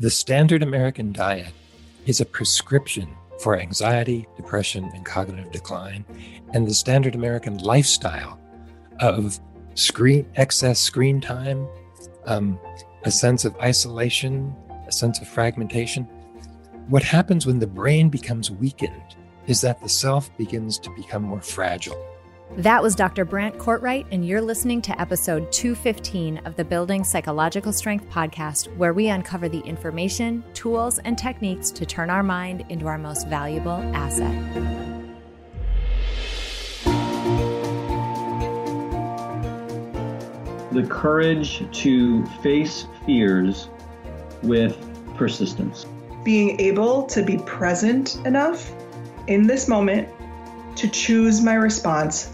The standard American diet is a prescription for anxiety, depression, and cognitive decline. And the standard American lifestyle of screen excess screen time, um, a sense of isolation, a sense of fragmentation. What happens when the brain becomes weakened is that the self begins to become more fragile. That was Dr. Brant Cortright, and you're listening to episode 215 of the Building Psychological Strength podcast, where we uncover the information, tools, and techniques to turn our mind into our most valuable asset. The courage to face fears with persistence. Being able to be present enough in this moment to choose my response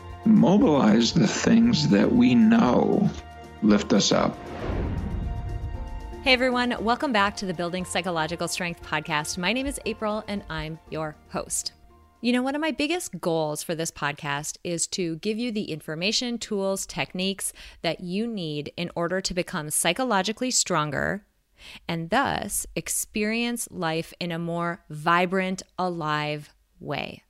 mobilize the things that we know lift us up. Hey everyone, welcome back to the Building Psychological Strength podcast. My name is April and I'm your host. You know, one of my biggest goals for this podcast is to give you the information, tools, techniques that you need in order to become psychologically stronger and thus experience life in a more vibrant, alive way.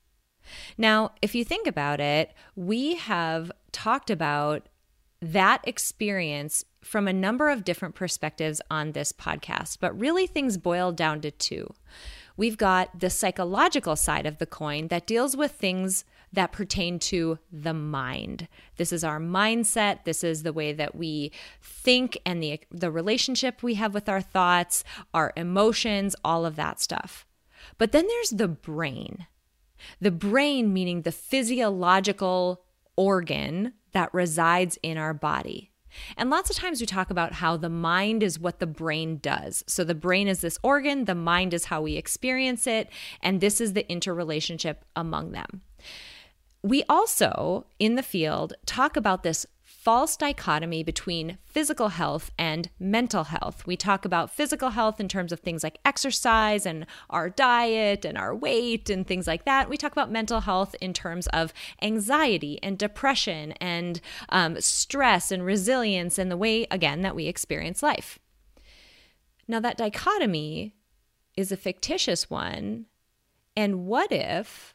Now, if you think about it, we have talked about that experience from a number of different perspectives on this podcast, but really things boil down to two. We've got the psychological side of the coin that deals with things that pertain to the mind. This is our mindset, this is the way that we think and the the relationship we have with our thoughts, our emotions, all of that stuff. But then there's the brain. The brain, meaning the physiological organ that resides in our body. And lots of times we talk about how the mind is what the brain does. So the brain is this organ, the mind is how we experience it, and this is the interrelationship among them. We also, in the field, talk about this false dichotomy between physical health and mental health. We talk about physical health in terms of things like exercise and our diet and our weight and things like that. We talk about mental health in terms of anxiety and depression and um, stress and resilience and the way, again, that we experience life. Now, that dichotomy is a fictitious one. And what if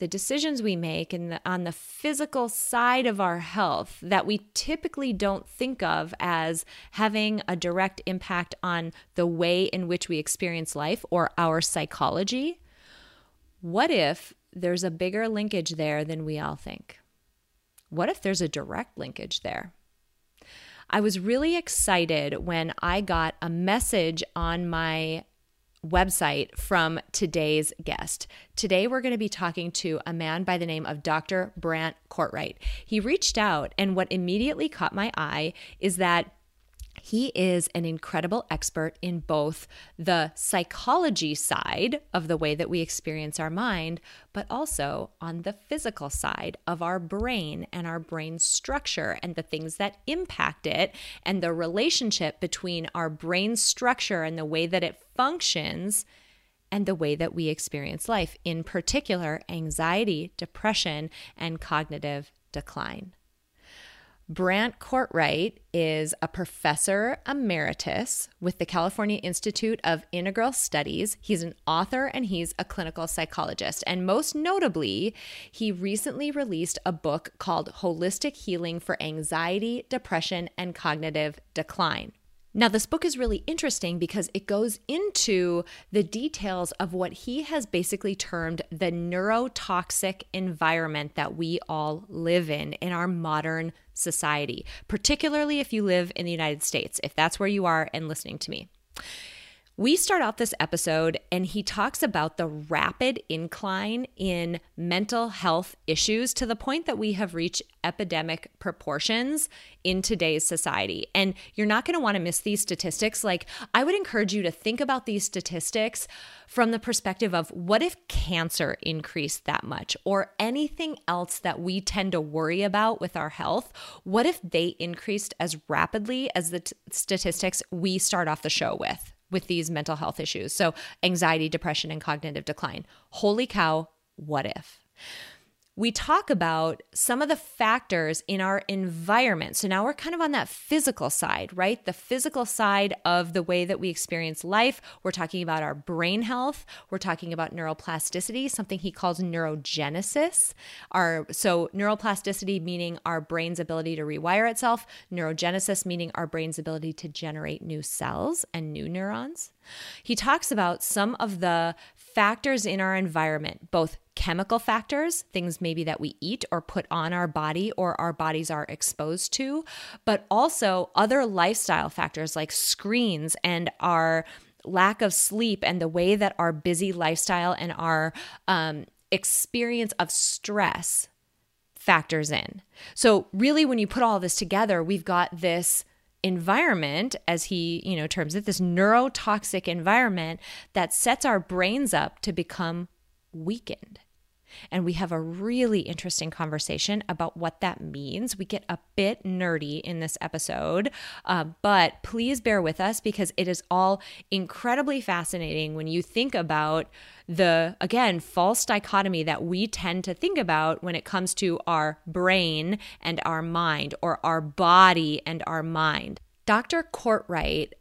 the decisions we make and on the physical side of our health that we typically don't think of as having a direct impact on the way in which we experience life or our psychology, what if there's a bigger linkage there than we all think? What if there's a direct linkage there? I was really excited when I got a message on my website from today's guest. Today, we're going to be talking to a man by the name of Dr. Brant Cortright. He reached out, and what immediately caught my eye is that he is an incredible expert in both the psychology side of the way that we experience our mind, but also on the physical side of our brain and our brain structure and the things that impact it, and the relationship between our brain structure and the way that it functions and the way that we experience life, in particular, anxiety, depression, and cognitive decline. Brant Cortright is a professor emeritus with the California Institute of Integral Studies. He's an author and he's a clinical psychologist. And most notably, he recently released a book called Holistic Healing for Anxiety, Depression, and Cognitive Decline. Now, this book is really interesting because it goes into the details of what he has basically termed the neurotoxic environment that we all live in in our modern society, particularly if you live in the United States, if that's where you are and listening to me. We start off this episode, and he talks about the rapid incline in mental health issues to the point that we have reached epidemic proportions in today's society. And you're not going to want to miss these statistics. Like, I would encourage you to think about these statistics from the perspective of what if cancer increased that much or anything else that we tend to worry about with our health? What if they increased as rapidly as the t- statistics we start off the show with? With these mental health issues. So, anxiety, depression, and cognitive decline. Holy cow, what if? We talk about some of the factors in our environment. So now we're kind of on that physical side, right? The physical side of the way that we experience life. We're talking about our brain health. We're talking about neuroplasticity, something he calls neurogenesis. Our so neuroplasticity meaning our brain's ability to rewire itself, neurogenesis meaning our brain's ability to generate new cells and new neurons. He talks about some of the factors in our environment, both chemical factors, things maybe that we eat or put on our body or our bodies are exposed to, but also other lifestyle factors like screens and our lack of sleep and the way that our busy lifestyle and our um, experience of stress factors in. So, really, when you put all this together, we've got this environment as he you know terms it this neurotoxic environment that sets our brains up to become weakened and we have a really interesting conversation about what that means. We get a bit nerdy in this episode, uh, but please bear with us because it is all incredibly fascinating when you think about the, again, false dichotomy that we tend to think about when it comes to our brain and our mind or our body and our mind. Dr. Cortright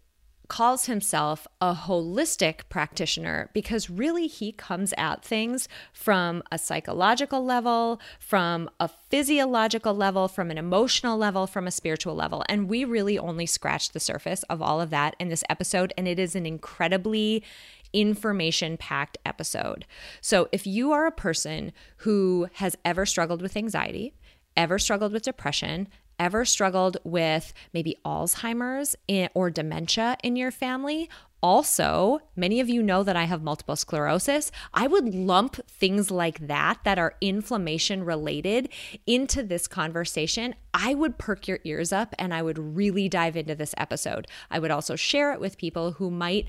calls himself a holistic practitioner because really he comes at things from a psychological level, from a physiological level, from an emotional level, from a spiritual level. And we really only scratched the surface of all of that in this episode. And it is an incredibly information packed episode. So if you are a person who has ever struggled with anxiety, ever struggled with depression, ever struggled with maybe Alzheimer's or dementia in your family, also, many of you know that I have multiple sclerosis. I would lump things like that, that are inflammation related, into this conversation. I would perk your ears up and I would really dive into this episode. I would also share it with people who might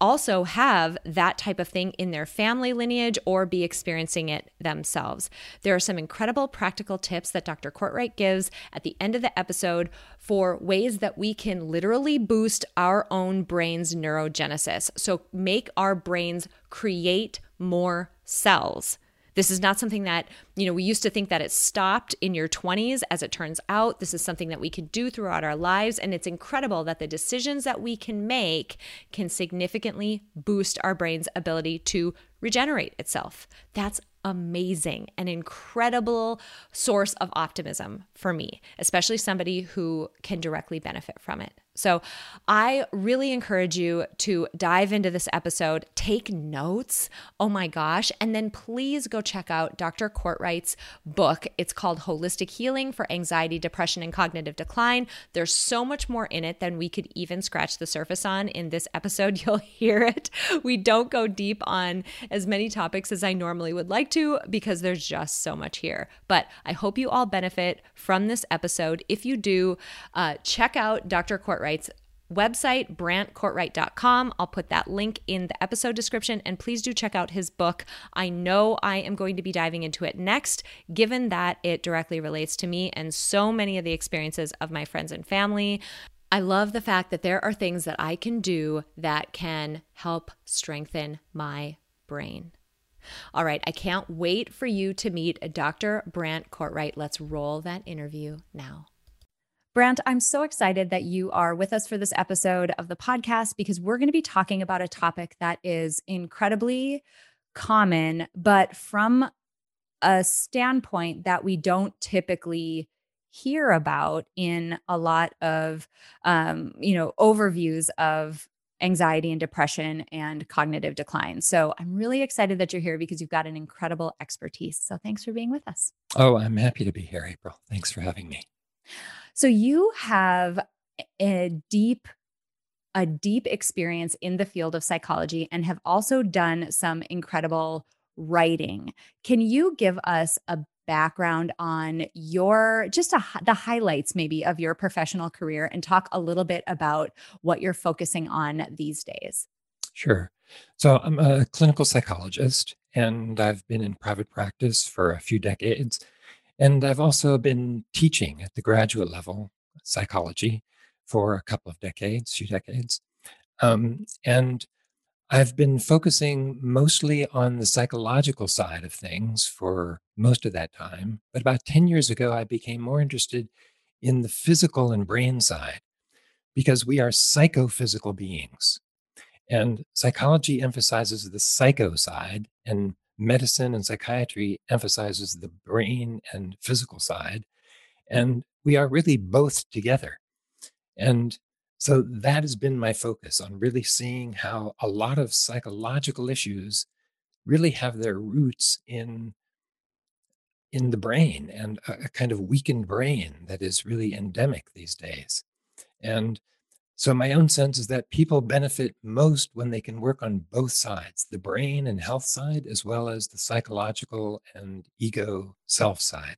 also have that type of thing in their family lineage or be experiencing it themselves. There are some incredible practical tips that Dr. Cortright gives at the end of the episode for ways that we can literally boost our own brain's neurogenesis. So, make our brains create more cells. This is not something that, you know, we used to think that it stopped in your 20s. As it turns out, this is something that we can do throughout our lives. And it's incredible that the decisions that we can make can significantly boost our brain's ability to regenerate itself. That's amazing, an incredible source of optimism for me, especially somebody who can directly benefit from it. So, I really encourage you to dive into this episode, take notes. Oh my gosh. And then please go check out Dr. Cortright's book. It's called Holistic Healing for Anxiety, Depression, and Cognitive Decline. There's so much more in it than we could even scratch the surface on in this episode. You'll hear it. We don't go deep on as many topics as I normally would like to because there's just so much here. But I hope you all benefit from this episode. If you do, uh, check out Dr. Cortright's website, brantcortright.com. I'll put that link in the episode description. And please do check out his book. I know I am going to be diving into it next, given that it directly relates to me and so many of the experiences of my friends and family. I love the fact that there are things that I can do that can help strengthen my brain. All right, I can't wait for you to meet Dr. Brant Cortright. Let's roll that interview now. Brant, I'm so excited that you are with us for this episode of the podcast because we're going to be talking about a topic that is incredibly common, but from a standpoint that we don't typically hear about in a lot of um, you know overviews of anxiety and depression and cognitive decline. So I'm really excited that you're here because you've got an incredible expertise. So thanks for being with us. Oh, I'm happy to be here, April. Thanks for having me. So you have a deep a deep experience in the field of psychology and have also done some incredible writing. Can you give us a background on your just a, the highlights maybe of your professional career and talk a little bit about what you're focusing on these days? Sure. So I'm a clinical psychologist and I've been in private practice for a few decades. And I've also been teaching at the graduate level psychology for a couple of decades, few decades. Um, and I've been focusing mostly on the psychological side of things for most of that time. But about 10 years ago, I became more interested in the physical and brain side because we are psychophysical beings. And psychology emphasizes the psycho side, and medicine and psychiatry emphasizes the brain and physical side. And we are really both together. And so that has been my focus on really seeing how a lot of psychological issues really have their roots in in the brain and a, kind of weakened brain that is really endemic these days. And so my own sense is that people benefit most when they can work on both sides, the brain and health side, as well as the psychological and ego self side.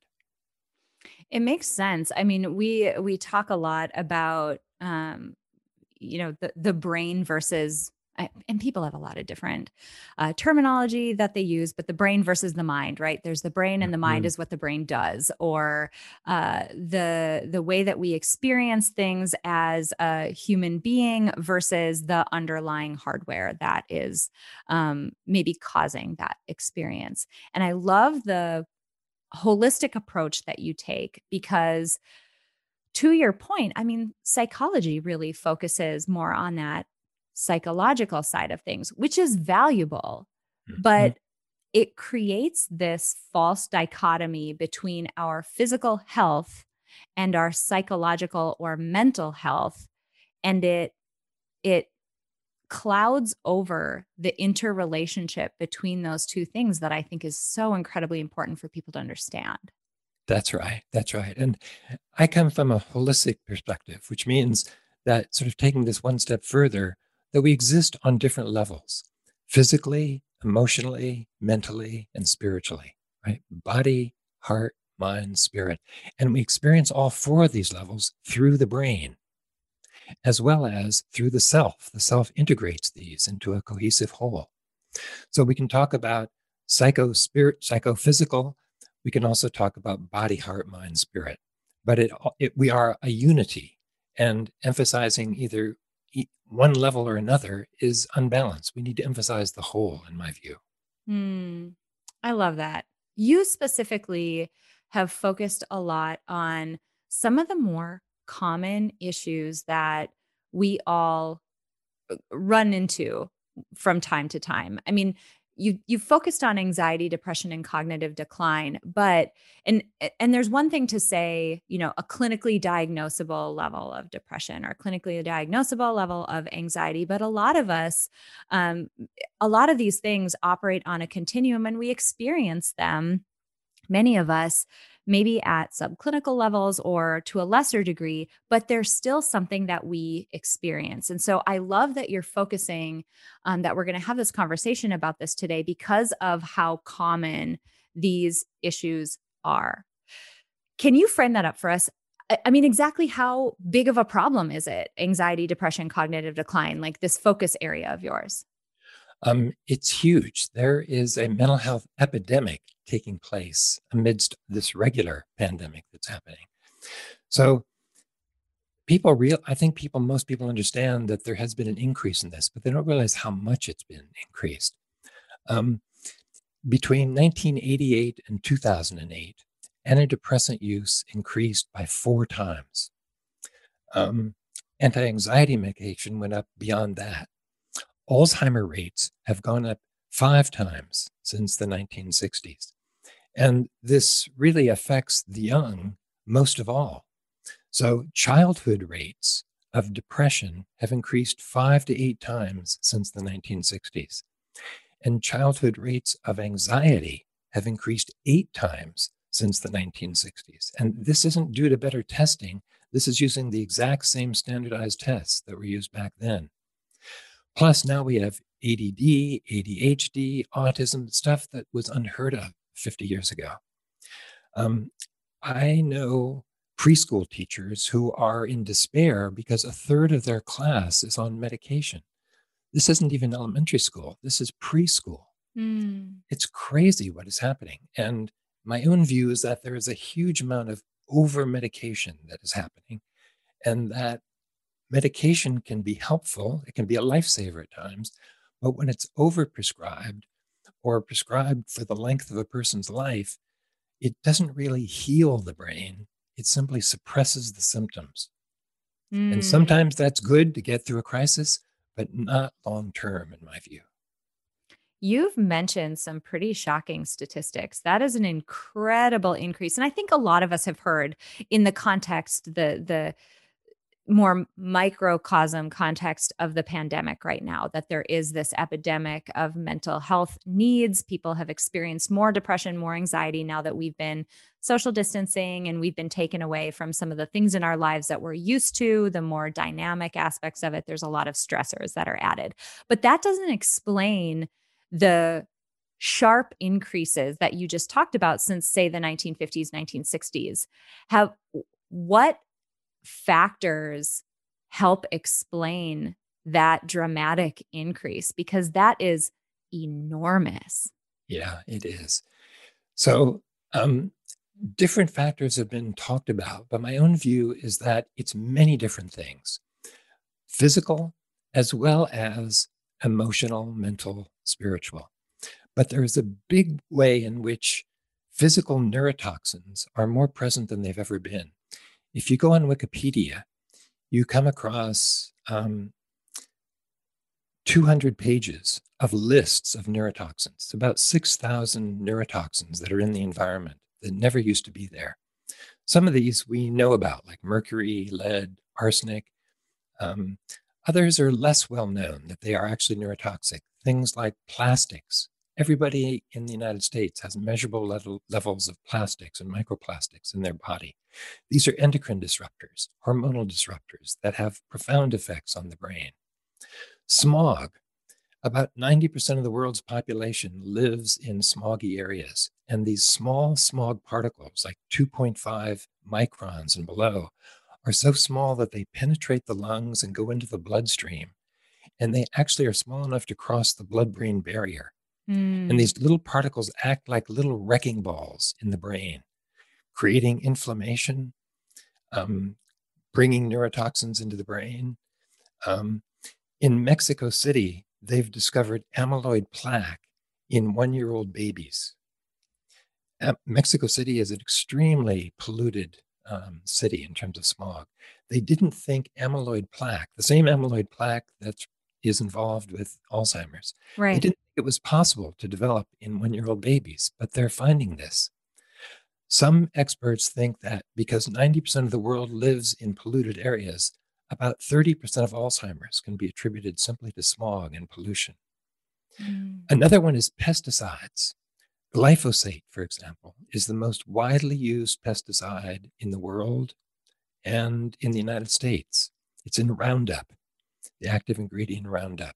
It makes sense. I mean, we we talk a lot about um, you know the the brain versus and people have a lot of different uh, terminology that they use, but the brain versus the mind, right? There's the brain, and the mind mm-hmm. is what the brain does, or uh, the the way that we experience things as a human being versus the underlying hardware that is um, maybe causing that experience. And I love the holistic approach that you take because to your point, I mean, psychology really focuses more on that psychological side of things, which is valuable, mm-hmm. but it creates this false dichotomy between our physical health and our psychological or mental health and it it clouds over the interrelationship between those two things that I think is so incredibly important for people to understand. That's right. That's right. And I come from a holistic perspective, which means that sort of taking this one step further, that we exist on different levels physically, emotionally, mentally, and spiritually, right? Body, heart, mind, spirit. And we experience all four of these levels through the brain, as well as through the self. The self integrates these into a cohesive whole. So we can talk about psycho spirit, psychophysical. We can also talk about body, heart, mind, spirit. But it, it we are a unity, and emphasizing either one level or another is unbalanced. We need to emphasize the whole, in my view. Mm, I love that. You specifically have focused a lot on some of the more common issues that we all uh, run into from time to time. I mean, you you focused on anxiety depression and cognitive decline but and and there's one thing to say you know a clinically diagnosable level of depression or clinically diagnosable level of anxiety but a lot of us um, a lot of these things operate on a continuum and we experience them many of us maybe at subclinical levels or to a lesser degree, but there's still something that we experience. And so I love that you're focusing um, that we're going to have this conversation about this today because of how common these issues are. Can you frame that up for us? I mean, exactly how big of a problem is it? Anxiety, depression, cognitive decline, like this focus area of yours? Um, it's huge. There is a mental health epidemic taking place amidst this regular pandemic that's happening. So people real I think people most people understand that there has been an increase in this, but they don't realize how much it's been increased. Um, between 1988 and 2008, antidepressant use increased by four times. Um, anti-anxiety medication went up beyond that. Alzheimer rates have gone up five times since the 1960s. And this really affects the young most of all. So, childhood rates of depression have increased five to eight times since the 1960s. And childhood rates of anxiety have increased eight times since the 1960s. And this isn't due to better testing. This is using the exact same standardized tests that were used back then. Plus, now we have ADD, ADHD, autism, stuff that was unheard of 50 years ago. Um, I know preschool teachers who are in despair because a third of their class is on medication. This isn't even elementary school, this is preschool. Mm. It's crazy what is happening. And my own view is that there is a huge amount of over medication that is happening, and that medication can be helpful. It can be a lifesaver at times, but when it's overprescribed or prescribed for the length of a person's life, it doesn't really heal the brain. It simply suppresses the symptoms. Mm. And sometimes that's good to get through a crisis, but not long term, in my view. You've mentioned some pretty shocking statistics. That is an incredible increase. And I think a lot of us have heard in the context, the the more microcosm context of the pandemic right now that there is this epidemic of mental health needs. People have experienced more depression, more anxiety now that we've been social distancing and we've been taken away from some of the things in our lives that we're used to, the more dynamic aspects of it. There's a lot of stressors that are added. But that doesn't explain the sharp increases that you just talked about since say the 1950s 1960s have what factors help explain that dramatic increase because that is enormous. Yeah, it is. So, um, different factors have been talked about, but my own view is that it's many different things physical as well as emotional, mental, spiritual. But there is a big way in which physical neurotoxins are more present than they've ever been if you go on Wikipedia, you come across um, 200 pages of lists of neurotoxins, about 6,000 neurotoxins that are in the environment that never used to be there. Some of these we know about, like mercury, lead, arsenic. Um, others are less well known that they are actually neurotoxic. Things like plastics. Everybody in the United States has measurable level, levels of plastics and microplastics in their body. These are endocrine disruptors, hormonal disruptors that have profound effects on the brain. Smog. About 90% of the world's population lives in smoggy areas. And these small smog particles, like 2.5 microns and below, are so small that they penetrate the lungs and go into the bloodstream. And they actually are small enough to cross the blood brain barrier. Mm. And these little particles act like little wrecking balls in the brain creating inflammation, um, bringing neurotoxins into the brain. Um, in Mexico City, they've discovered amyloid plaque in one year old babies. Mexico City is an extremely polluted um, city in terms of smog. They didn't think amyloid plaque, the same amyloid plaque that is involved with Alzheimer's, right. they didn't think it was possible to develop in one year old babies, but they're finding this. Some experts think that because 90% of the world lives in polluted areas, about 30% of Alzheimer's can be attributed simply to smog and pollution. Mm. Another one is pesticides. Glyphosate, for example, is the most widely used pesticide in the world and in the United States. It's in Roundup, the active ingredient Roundup.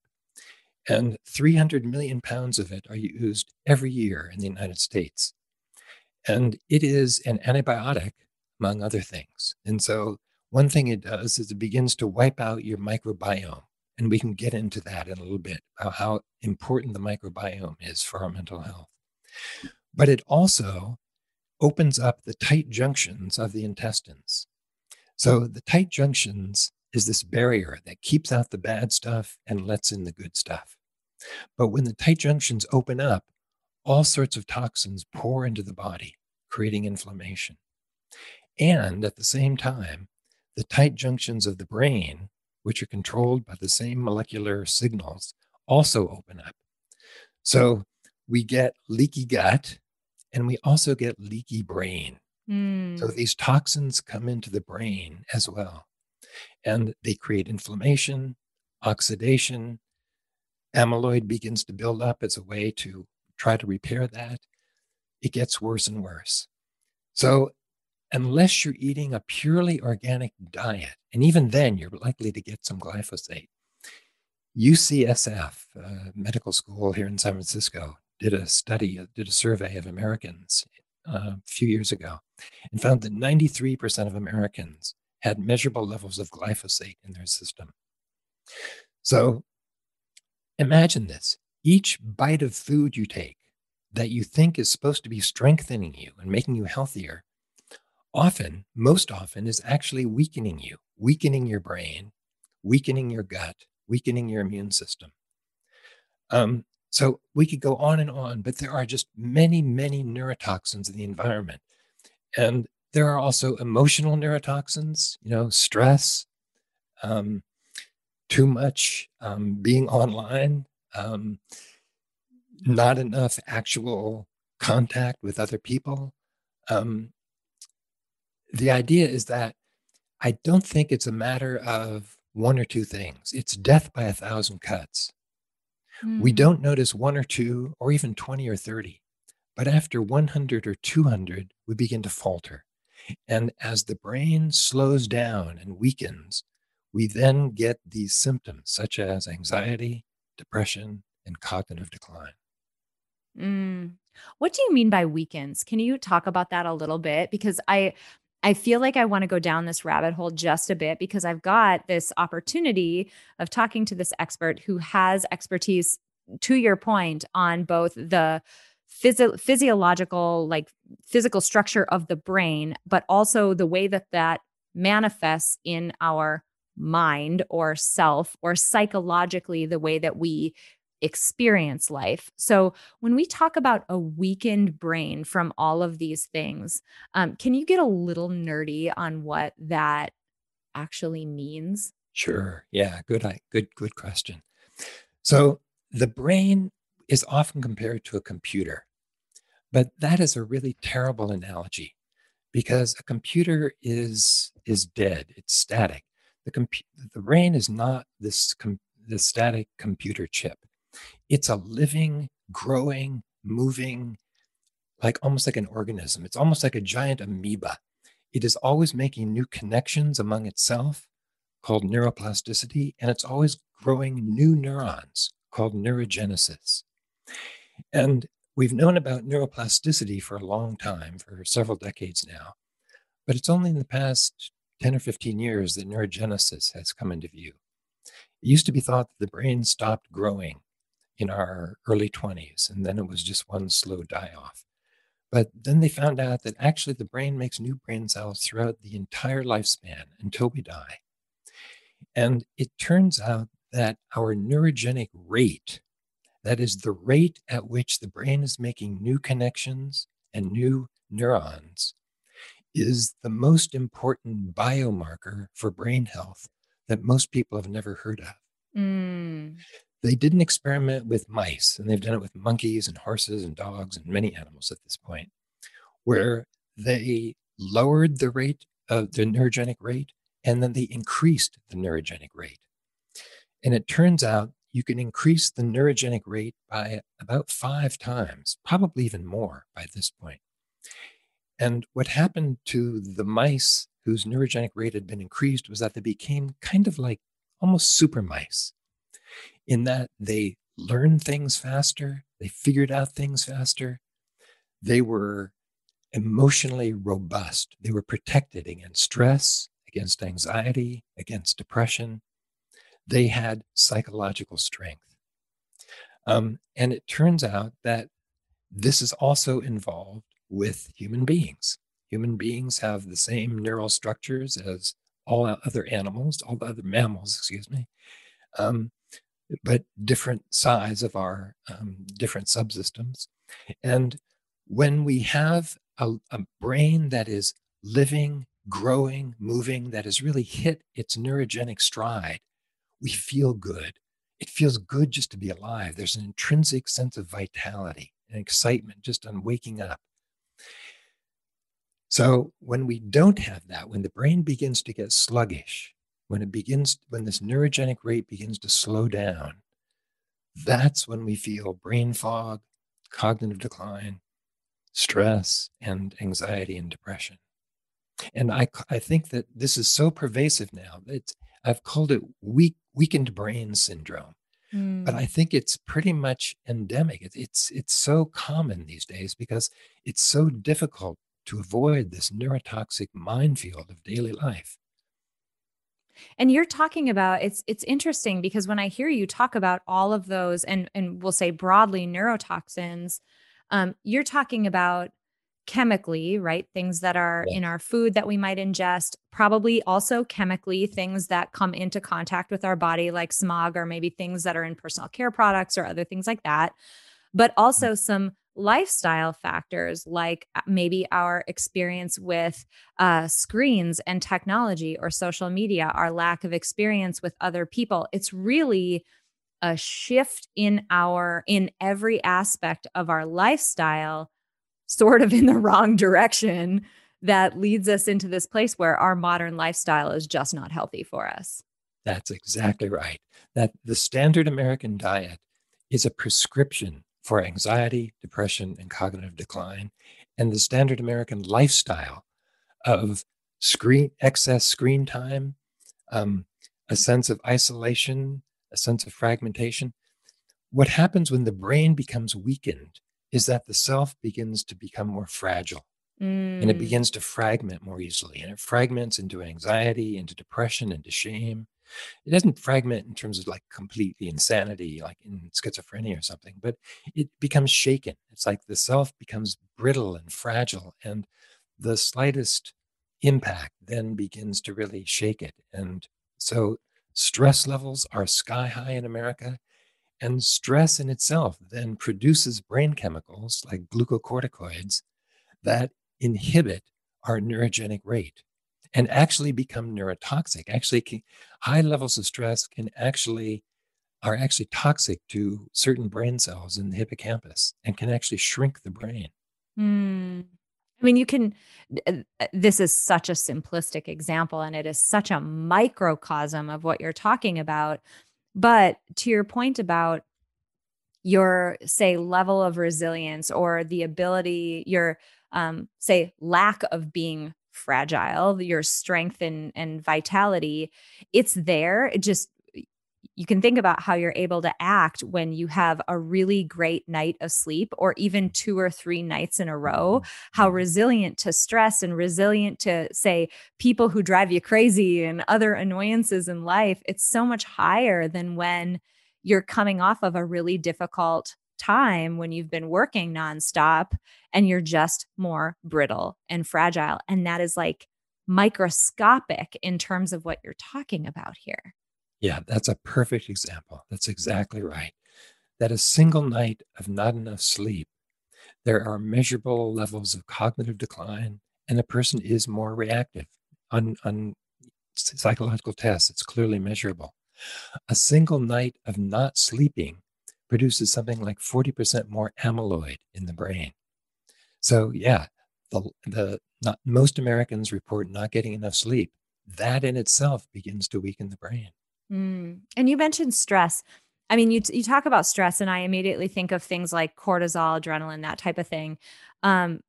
And 300 million pounds of it are used every year in the United States. And it is an antibiotic, among other things. And so, one thing it does is it begins to wipe out your microbiome. And we can get into that in a little bit about how important the microbiome is for our mental health. But it also opens up the tight junctions of the intestines. So, the tight junctions is this barrier that keeps out the bad stuff and lets in the good stuff. But when the tight junctions open up, all sorts of toxins pour into the body, creating inflammation. And at the same time, the tight junctions of the brain, which are controlled by the same molecular signals, also open up. So we get leaky gut and we also get leaky brain. Mm. So these toxins come into the brain as well. And they create inflammation, oxidation. Amyloid begins to build up as a way to try to repair that, it gets worse and worse. So unless you're eating a purely organic diet, and even then you're likely to get some glyphosate. UCSF, uh, medical school here in San Francisco, did a study, uh, did a survey of Americans uh, a few years ago, and found that 93% of Americans had measurable levels of glyphosate in their system. So imagine this each bite of food you take that you think is supposed to be strengthening you and making you healthier, often, most often, is actually weakening you, weakening your brain, weakening your gut, weakening your immune system. Um, so we could go on and on, but there are just many, many neurotoxins in the environment. And there are also emotional neurotoxins, you know, stress, um, too much um, being online, um, not enough actual contact with other people. Um, the idea is that I don't think it's a matter of one or two things. It's death by a thousand cuts. Mm. We hmm. don't notice one or two, or even 20 or 30. But after 100 or 200, we begin to falter. And as the brain slows down and weakens, we then get these symptoms such as anxiety, depression, and cognitive decline. Mm. What do you mean by weekends? Can you talk about that a little bit? Because I I feel like I want to go down this rabbit hole just a bit because I've got this opportunity of talking to this expert who has expertise to your point on both the physio- physiological like physical structure of the brain but also the way that that manifests in our mind or self or psychologically the way that we experience life. So, when we talk about a weakened brain from all of these things, um, can you get a little nerdy on what that actually means? Sure. Yeah. Good. I good. Good question. So, the brain is often compared to a computer, but that is a really terrible analogy because a computer is is dead. It's static. The compu- the brain is not this com- this static computer chip. It's a living, growing, moving, like almost like an organism. It's almost like a giant amoeba. It is always making new connections among itself called neuroplasticity, and it's always growing new neurons called neurogenesis. And we've known about neuroplasticity for a long time, for several decades now, but it's only in the past 10 or 15 years that neurogenesis has come into view. It used to be thought that the brain stopped growing in our early 20s, and then it was just one slow die off. But then they found out that actually the brain makes new brain cells throughout the entire lifespan until we die. And it turns out that our neurogenic rate, that is the rate at which the brain is making new connections and new neurons, is the most important biomarker for brain health that most people have never heard of. Mm they didn't experiment with mice, and they've done it with monkeys and horses and dogs and many animals at this point, where they lowered the rate of the neurogenic rate and then they increased the neurogenic rate. And it turns out you can increase the neurogenic rate by about five times, probably even more by this point. And what happened to the mice whose neurogenic rate had been increased was that they became kind of like almost super mice in that they learned things faster, they figured out things faster, they were emotionally robust, they were protected against stress, against anxiety, against depression. They had psychological strength. Um, and it turns out that this is also involved with human beings. Human beings have the same neural structures as all other animals, all the other mammals, excuse me. Um, but different size of our um, different subsystems. And when we have a, a brain that is living, growing, moving, that has really hit its neurogenic stride, we feel good. It feels good just to be alive. There's an intrinsic sense of vitality and excitement just on waking up. So when we don't have that, when the brain begins to get sluggish, when it begins, when this neurogenic rate begins to slow down, that's when we feel brain fog, cognitive decline, stress, and anxiety and depression. And I, I think that this is so pervasive now. It's, I've called it weak, weakened brain syndrome. Mm. But I think it's pretty much endemic. It, it's it's so common these days because it's so difficult to avoid this neurotoxic minefield of daily life. And you're talking about it's it's interesting because when I hear you talk about all of those and and we'll say broadly neurotoxins, um, you're talking about chemically, right? Things that are in our food that we might ingest, probably also chemically, things that come into contact with our body, like smog, or maybe things that are in personal care products or other things like that. But also mm. some lifestyle factors like uh, maybe our experience with uh, screens and technology or social media, our lack of experience with other people. It's really a shift in our in every aspect of our lifestyle sort of in the wrong direction that leads us into this place where our modern lifestyle is just not healthy for us. That's exactly right. That the standard American diet is a prescription for anxiety, depression, and cognitive decline. And the standard American lifestyle of screen excess screen time, um, a sense of isolation, a sense of fragmentation. What happens when the brain becomes weakened is that the self begins to become more fragile mm. and it mm. begins to fragment more easily. And it fragments into anxiety, into depression, into shame. It doesn't fragment in terms of like completely insanity, like in schizophrenia or something, but it becomes shaken. It's like the self becomes brittle and fragile, and the slightest impact then begins to really shake it. And so stress levels are sky high in America. And stress in itself then produces brain chemicals like glucocorticoids that inhibit our neurogenic rate and actually become neurotoxic. Actually, high levels of stress can actually are actually toxic to certain brain cells in the hippocampus and can actually shrink the brain. Mm. I mean, you can, uh, this is such a simplistic example and it is such a microcosm of what you're talking about. But to your point about your, say, level of resilience or the ability, your, um, say, lack of being fragile, your strength and, and vitality, it's there. It just you can think about how you're able to act when you have a really great night of sleep or even two or three nights in a row how mm-hmm. resilient to stress and resilient to say people who drive you crazy and other annoyances in life it's so much higher than when you're coming off of a really difficult time when you've been working nonstop and you're just more brittle and fragile. And that is like microscopic in terms of what you're talking about here. Yeah, that's a perfect example. That's exactly right. That a single night of not enough sleep, there are measurable levels of cognitive decline, and a person is more reactive. On, on psychological tests, it's clearly measurable. A single night of not sleeping produces something like 40% more amyloid in the brain. So, yeah, the, the not, most Americans report not getting enough sleep. That in itself begins to weaken the brain. Mm. And you mentioned stress. I mean, you, you talk about stress, and I immediately think of things like cortisol, adrenaline, that type of thing. Um,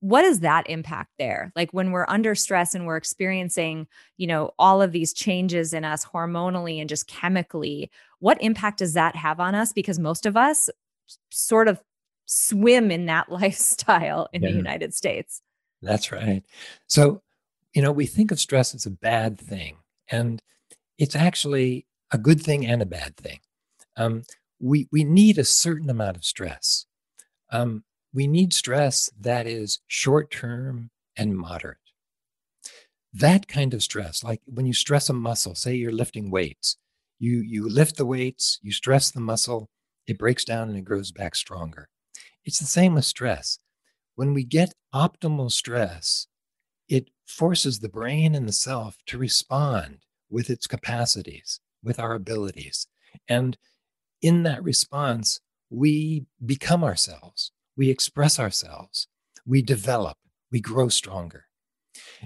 what is that impact there like when we're under stress and we're experiencing you know all of these changes in us hormonally and just chemically what impact does that have on us because most of us sort of swim in that lifestyle in yeah. the united states that's right so you know we think of stress as a bad thing and it's actually a good thing and a bad thing um, we we need a certain amount of stress um, we need stress that is short term and moderate. That kind of stress, like when you stress a muscle, say you're lifting weights, you, you lift the weights, you stress the muscle, it breaks down and it grows back stronger. It's the same with stress. When we get optimal stress, it forces the brain and the self to respond with its capacities, with our abilities. And in that response, we become ourselves we express ourselves, we develop, we grow stronger.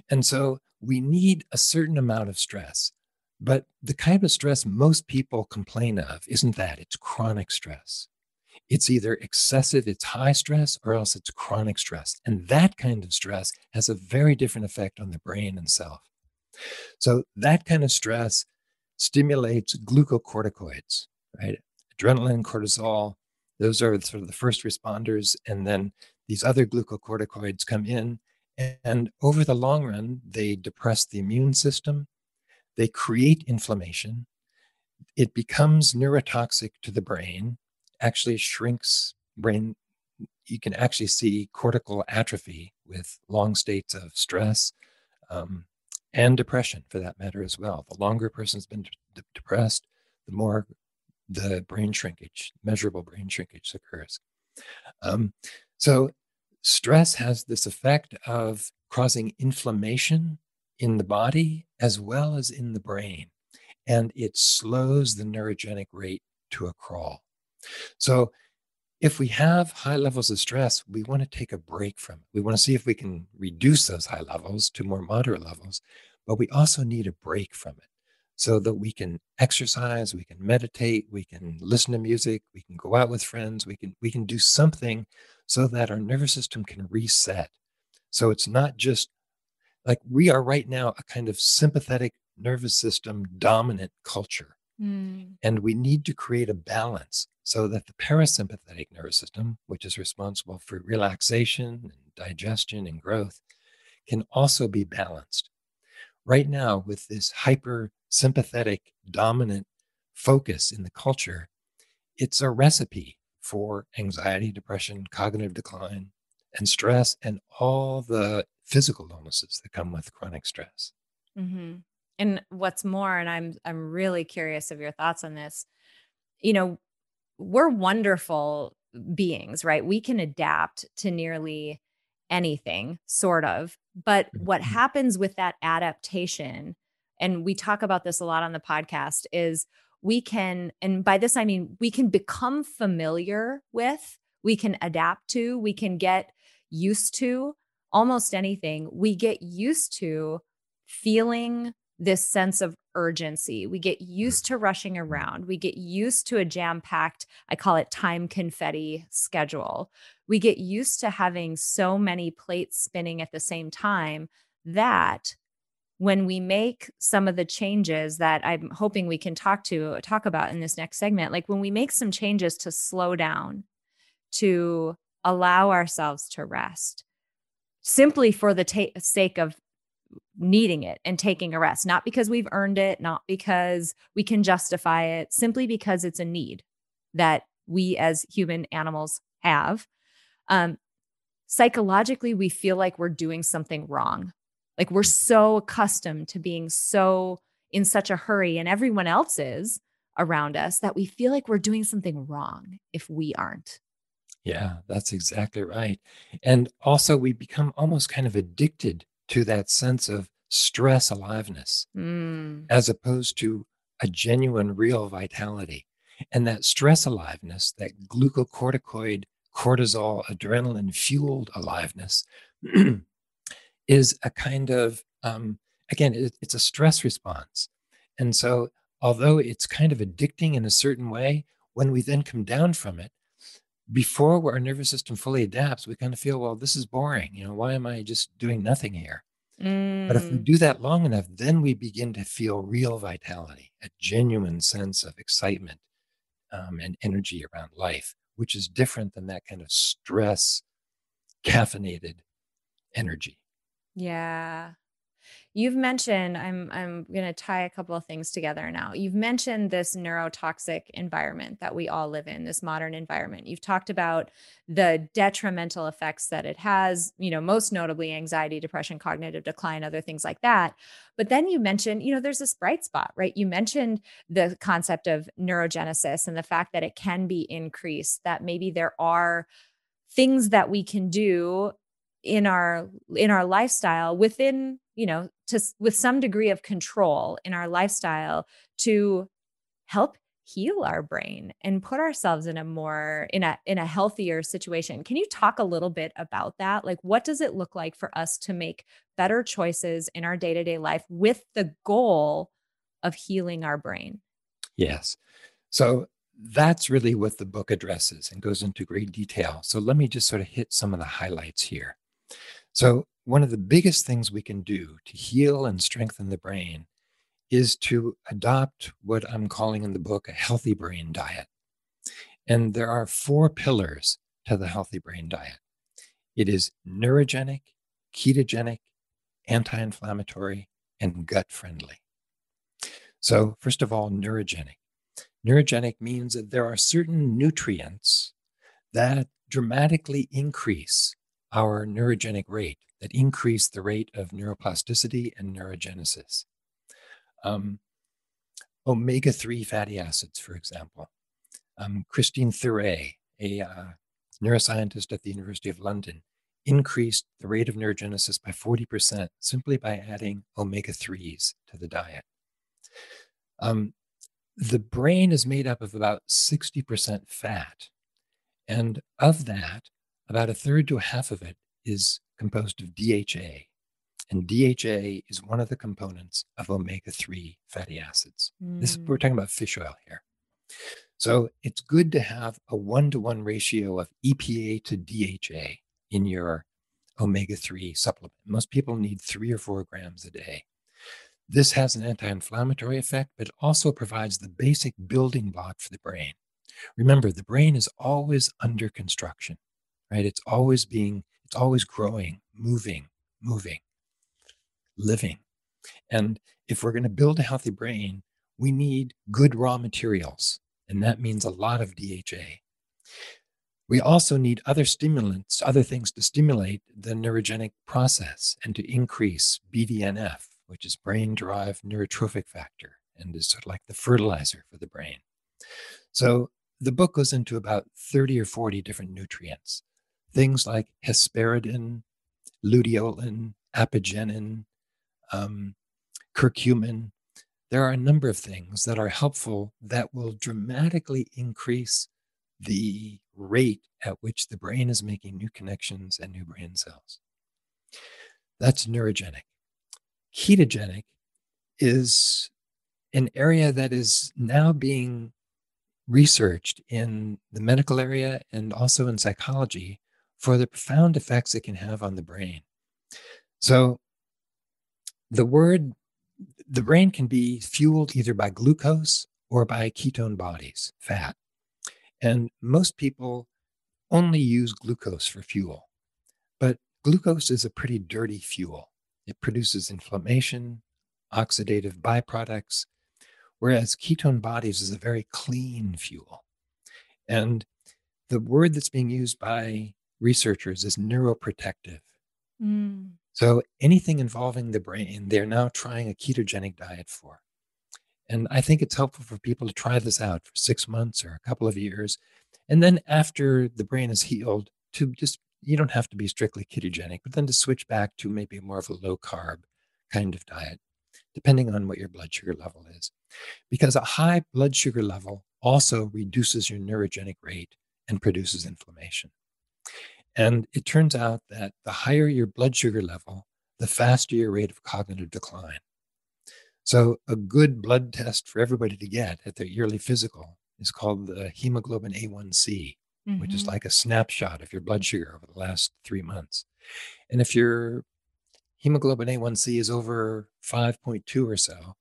And so we need a certain amount of stress. But the kind of stress most people complain of isn't that, it's chronic stress. it's either excessive, it's high stress, or else it's chronic stress. And that kind of stress has a very different effect on the brain and self. So that kind of stress stimulates glucocorticoids, right? Adrenaline, cortisol, those are sort of the first responders. And then these other glucocorticoids come in. And over the long run, they depress the immune system, they create inflammation, it becomes neurotoxic to the brain, actually shrinks brain. You can actually see cortical atrophy with long states of stress um, and depression, for that matter, as well. The longer a person's been d- depressed, the more the brain shrinkage, measurable brain shrinkage occurs. Um, so, stress has this effect of causing inflammation in the body as well as in the brain, and it slows the neurogenic rate to a crawl. So, if we have high levels of stress, we want to take a break from it. We want to see if we can reduce those high levels to more moderate levels, but we also need a break from it so that we can exercise, we can meditate, we can listen to music, we can go out with friends, we can we can do something so that our nervous system can reset. So it's not just like we are right now a kind of sympathetic nervous system dominant culture. Mm. And we need to create a balance so that the parasympathetic nervous system, which is responsible for relaxation and digestion and growth, can also be balanced. Right now, with this hyper sympathetic dominant focus in the culture, it's a recipe for anxiety, depression, cognitive decline, and stress, and all the physical illnesses that come with chronic stress. Mm-hmm. And what's more, and I'm I'm really curious of your thoughts on this. You know, we're wonderful beings, right? We can adapt to nearly anything, sort of. But what mm-hmm. happens with that adaptation, and we talk about this a lot on the podcast, is we can, and by this I mean we can become familiar with, we can adapt to, we can get used to almost anything. We get used to feeling this sense of urgency. We get mm. used to rushing mm. around. We get used to a jam packed, I call it time confetti schedule. We get used to having so many plates spinning at the same time that when we make some of the changes that I'm hoping we can talk to talk about in this next segment, like when we make some changes to slow down, to allow ourselves to rest, simply for the ta- sake of needing it and taking a rest, not because we've earned it, not because we can justify it, simply because it's a need that we as human animals have. Um, psychologically, we feel like we're doing something wrong. Like we're so accustomed to being so in such a hurry, and everyone else is around us that we feel like we're doing something wrong if we aren't. Yeah, that's exactly right. And also, we become almost kind of addicted to that sense of stress aliveness mm. as opposed to a genuine, real vitality. And that stress aliveness, that glucocorticoid, cortisol, adrenaline fueled aliveness is a kind of, um, again, it, it's a stress response. And so, although it's kind of addicting in a certain way, when we then come down from it, before our nervous system fully adapts, we kind of feel, well, this is boring. You know, why am I just doing nothing here? Mm. But if we mm. do that long enough, then we begin to feel real vitality, a genuine sense of excitement um, and energy around life, which is different than that kind of stress, caffeinated energy. Yeah. You've mentioned I'm I'm going to tie a couple of things together now. You've mentioned this neurotoxic environment that we all live in, this modern environment. You've talked about the detrimental effects that it has, you know, most notably anxiety, depression, cognitive decline, other things like that. But then you mentioned, you know, there's this bright spot, right? You mentioned the concept of neurogenesis and the fact that it can be increased, that maybe there are things that we can do in our in our lifestyle within you know to with some degree of control in our lifestyle to help heal our brain and put ourselves in a more in a in a healthier situation can you talk a little bit about that like what does it look like for us to make better choices in our day-to-day life with the goal of healing our brain yes so that's really what the book addresses and goes into great detail. So let me just sort of hit some of the highlights here. So, one of the biggest things we can do to heal and strengthen the brain is to adopt what I'm calling in the book a healthy brain diet. And there are four pillars to the healthy brain diet it is neurogenic, ketogenic, anti inflammatory, and gut friendly. So, first of all, neurogenic. Neurogenic means that there are certain nutrients that dramatically increase our neurogenic rate, that increase the rate of neuroplasticity and neurogenesis. Um, omega 3 fatty acids, for example. Um, Christine Thuret, a uh, neuroscientist at the University of London, increased the rate of neurogenesis by 40% simply by adding omega 3s to the diet. Um, the brain is made up of about 60% fat. And of that, about a third to a half of it is composed of DHA. And DHA is one of the components of omega 3 fatty acids. Mm. This we're talking about fish oil here. So it's good to have a one to one ratio of EPA to DHA in your omega 3 supplement. Most people need three or four grams a day. This has an anti inflammatory effect, but also provides the basic building block for the brain. Remember, the brain is always under construction, right? It's always being, it's always growing, moving, moving, living. And if we're going to build a healthy brain, we need good raw materials. And that means a lot of DHA. We also need other stimulants, other things to stimulate the neurogenic process and to increase BDNF, which is brain derived neurotrophic factor and is sort of like the fertilizer for the brain. So the book goes into about 30 or 40 different nutrients, things like hesperidin, luteolin, apigenin, um, curcumin. There are a number of things that are helpful that will dramatically increase the rate at which the brain is making new connections and new brain cells. That's neurogenic ketogenic is an area that is now being researched in the medical area and also in psychology for the profound effects it can have on the brain. So, the word, the brain can be fueled either by glucose or by ketone bodies, fat. And most people only use glucose for fuel. But glucose is a pretty dirty fuel. It produces inflammation, oxidative byproducts, whereas ketone bodies is a very clean fuel. And the word that's being used by researchers is neuroprotective. Mm. So anything involving the brain, they're now trying a ketogenic diet for. And I think it's helpful for people to try this out for six months or a couple of years. And then after the brain is healed, to just you don't have to be strictly ketogenic, but then to switch back to maybe more of a low carb kind of diet, depending on what your blood sugar level is. Because a high blood sugar level also reduces your neurogenic rate and produces inflammation. And it turns out that the higher your blood sugar level, the faster your rate of cognitive decline. So, a good blood test for everybody to get at their yearly physical is called the hemoglobin A1C mm-hmm. which is mm-hmm. like a snapshot of your blood sugar over the last three months. And if your hemoglobin A1C is over 5.2 or so,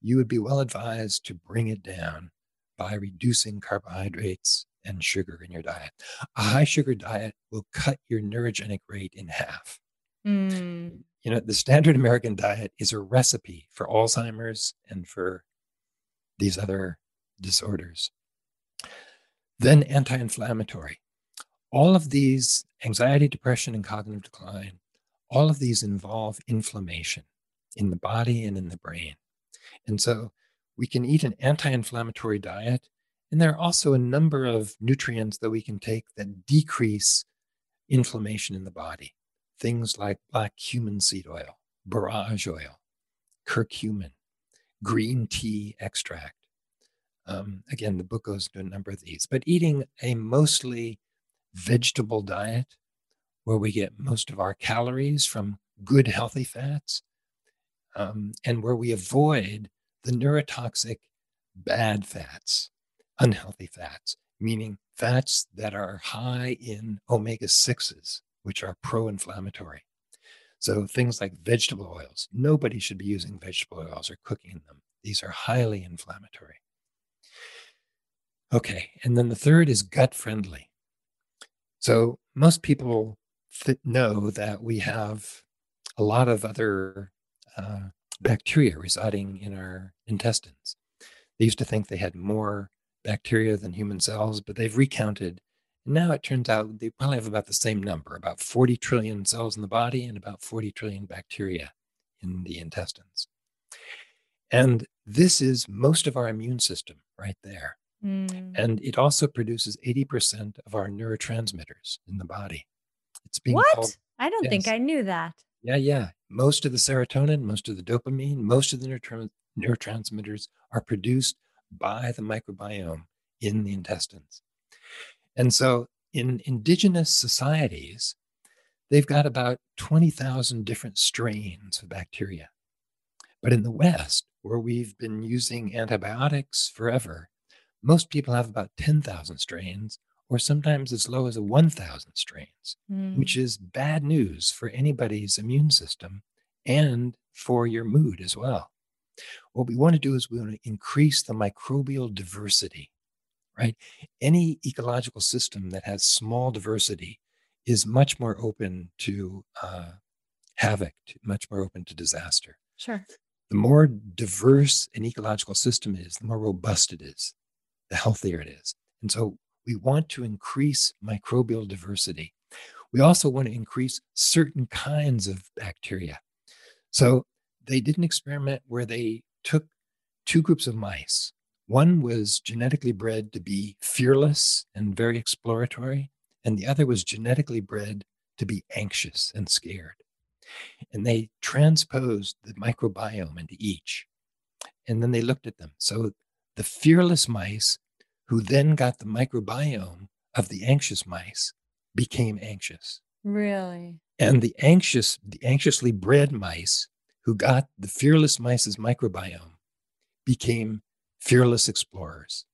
you would be well advised to bring it down by reducing carbohydrates and sugar in your diet. A high sugar diet will cut your neurogenic rate in half. Mm. You know, the standard American diet is a recipe for Alzheimer's and for these other disorders. Then anti inflammatory. All of these, anxiety, depression, and cognitive decline, all of these involve inflammation in the body and in the brain. And so we can eat an anti inflammatory diet. And there are also a number of nutrients that we can take that decrease inflammation in the body. Things like black cumin seed oil, borage oil, curcumin, green tea extract, um, again, the book goes into a number of these, but eating a mostly vegetable diet where we get most of our calories from good, healthy fats, um, and where we avoid the neurotoxic bad fats. Unhealthy fats, meaning fats that are high in omega 6s, which are pro inflammatory. So things like vegetable oils, nobody should be using vegetable oils or cooking them. These are highly inflammatory. Okay, and then the third is gut friendly. So most people th- know that we have a lot of other uh, bacteria residing in our intestines. They used to think they had more bacteria than human cells, but they've recounted. And now it turns out they probably have about the same number about 40 trillion cells in the body and about 40 trillion bacteria in the intestines. And this is most of our immune system right there. Mm. And it also produces 80% of our neurotransmitters in the body. It's being what? Called, I don't yes. think I knew that. Yeah, yeah. Most of the serotonin, most of the dopamine, most of the neurotransmitters are produced by the microbiome in the intestines. And so in indigenous societies, they've got about 20,000 different strains of bacteria. But in the West, where we've been using antibiotics forever, most people have about 10,000 strains, or sometimes as low as 1,000 strains, mm. which is bad news for anybody's immune system and for your mood as well. What we want to do is we want to increase the microbial diversity, right? Any ecological system that has small diversity is much more open to uh, havoc, much more open to disaster. Sure. The more diverse an ecological system is, the more robust it is, the healthier it is. And so we want to increase microbial diversity. We also want to increase certain kinds of bacteria. So they did an experiment where they took two groups of mice. One was genetically bred to be fearless and very exploratory, and the other was genetically bred to be anxious and scared. And they transposed the microbiome into each. And then they looked at them. So the fearless mice, who then got the microbiome of the anxious mice, became anxious. Really? And the anxious, the anxiously bred mice who got the fearless mice's microbiome became fearless explorers.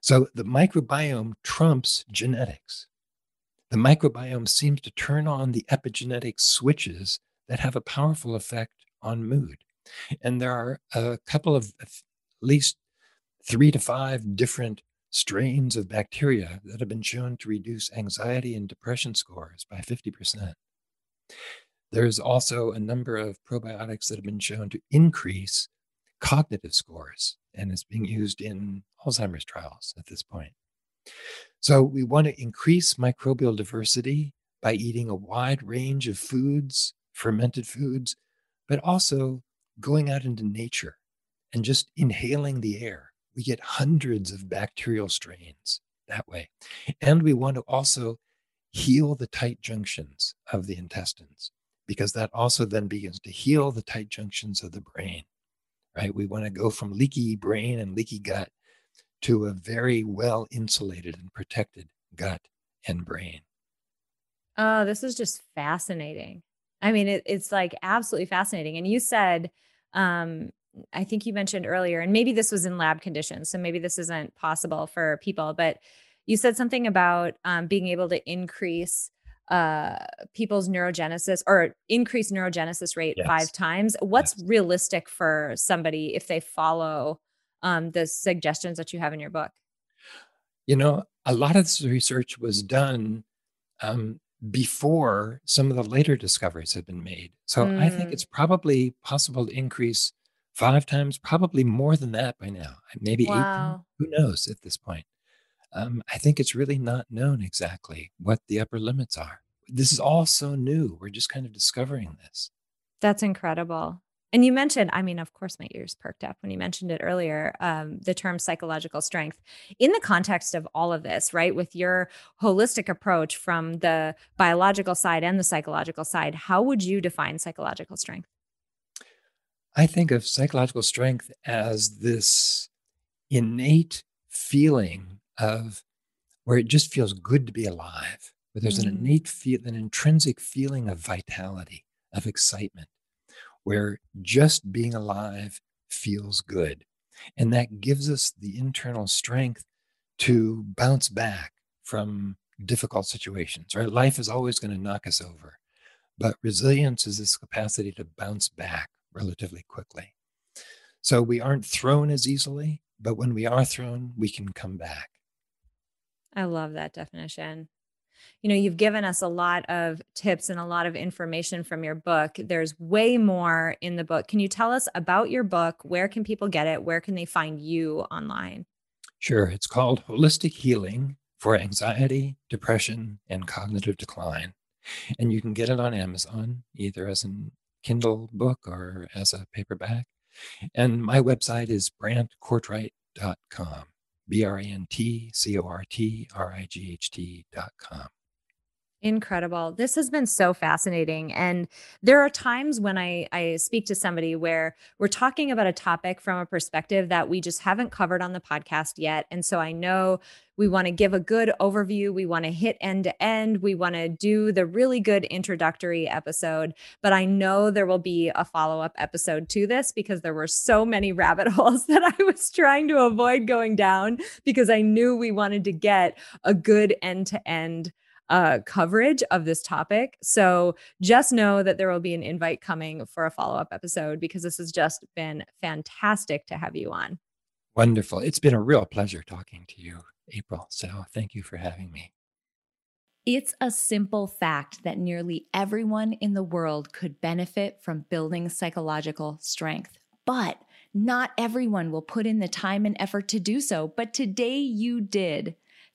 So the microbiome trumps genetics. The microbiome seems to turn on the epigenetic switches that have a powerful effect on mood. And there are a couple of at least three to five different strains of bacteria that have been shown to reduce anxiety and depression scores by 50%. There's also a number of probiotics that have been shown to increase cognitive scores and is being used in Alzheimer's trials at this point. So we want to increase microbial diversity by eating a wide range of foods, fermented foods, but also going out into nature and just inhaling the air. We get hundreds of bacterial strains that way. And we want to also heal the tight junctions of the intestines because that also then begins to heal the tight junctions of the brain, right? We want to go from leaky brain and leaky gut to a very well insulated and protected gut and brain. Oh, this is just fascinating. I mean, it, it's like absolutely fascinating. And you said, um, I think you mentioned earlier, and maybe this was in lab conditions, so maybe this isn't possible for people, but you said something about um, being able to increase uh, people's neurogenesis or increase neurogenesis rate yes. five times. What's yes. realistic for somebody if they follow um, the suggestions that you have in your book? You know, a lot of this research was done um, before some of the later discoveries had been made. So mm. I think it's mm. probably possible to increase five times, probably more than that by now, maybe wow. eight. Who knows at this point? Um, I think it's really not known exactly what the upper limits are. This is all so new. We're just kind of discovering this. That's incredible. And you mentioned, I mean, of course, my ears perked up when you mentioned it earlier, um, the term psychological strength. In the context of all of this, right, with your holistic approach from the biological side and the psychological side, how would you define psychological strength? I think of psychological strength as this innate feeling of where it just feels good to be alive, where there's mm-hmm. an innate feel, an intrinsic feeling of vitality, of excitement, where just being alive feels good. And that gives us the internal strength to bounce back from difficult situations, right? Life is always going to knock us over, but resilience is this capacity to bounce back relatively quickly. So we aren't thrown as easily, but when we are thrown, we can come back. I love that definition. You know, you've given us a lot of tips and a lot of information from your book. There's way more in the book. Can you tell us about your book? Where can people get it? Where can they find you online? Sure. It's called Holistic Healing for Anxiety, Depression, and Cognitive Decline. And you can get it on Amazon, either as a Kindle book or as a paperback. And my website is brantcortright.com, B R A N T C O R T R I G H T.com. Incredible. This has been so fascinating. And there are times when I, I speak to somebody where we're talking about a topic from a perspective that we just haven't covered on the podcast yet. And so I know we want to give a good overview. We want to hit end to end. We want to do the really good introductory episode. But I know there will be a follow up episode to this because there were so many rabbit holes that I was trying to avoid going down because I knew we wanted to get a good end to end uh, coverage of this topic. So just know that there will be an invite coming for a follow up episode because this has just been fantastic to have you on. Wonderful. It's been a real pleasure talking to you, April. So thank you for having me. It's a simple fact that nearly everyone in the world could benefit from building psychological strength, but not everyone will put in the time and effort to do so. But today you did.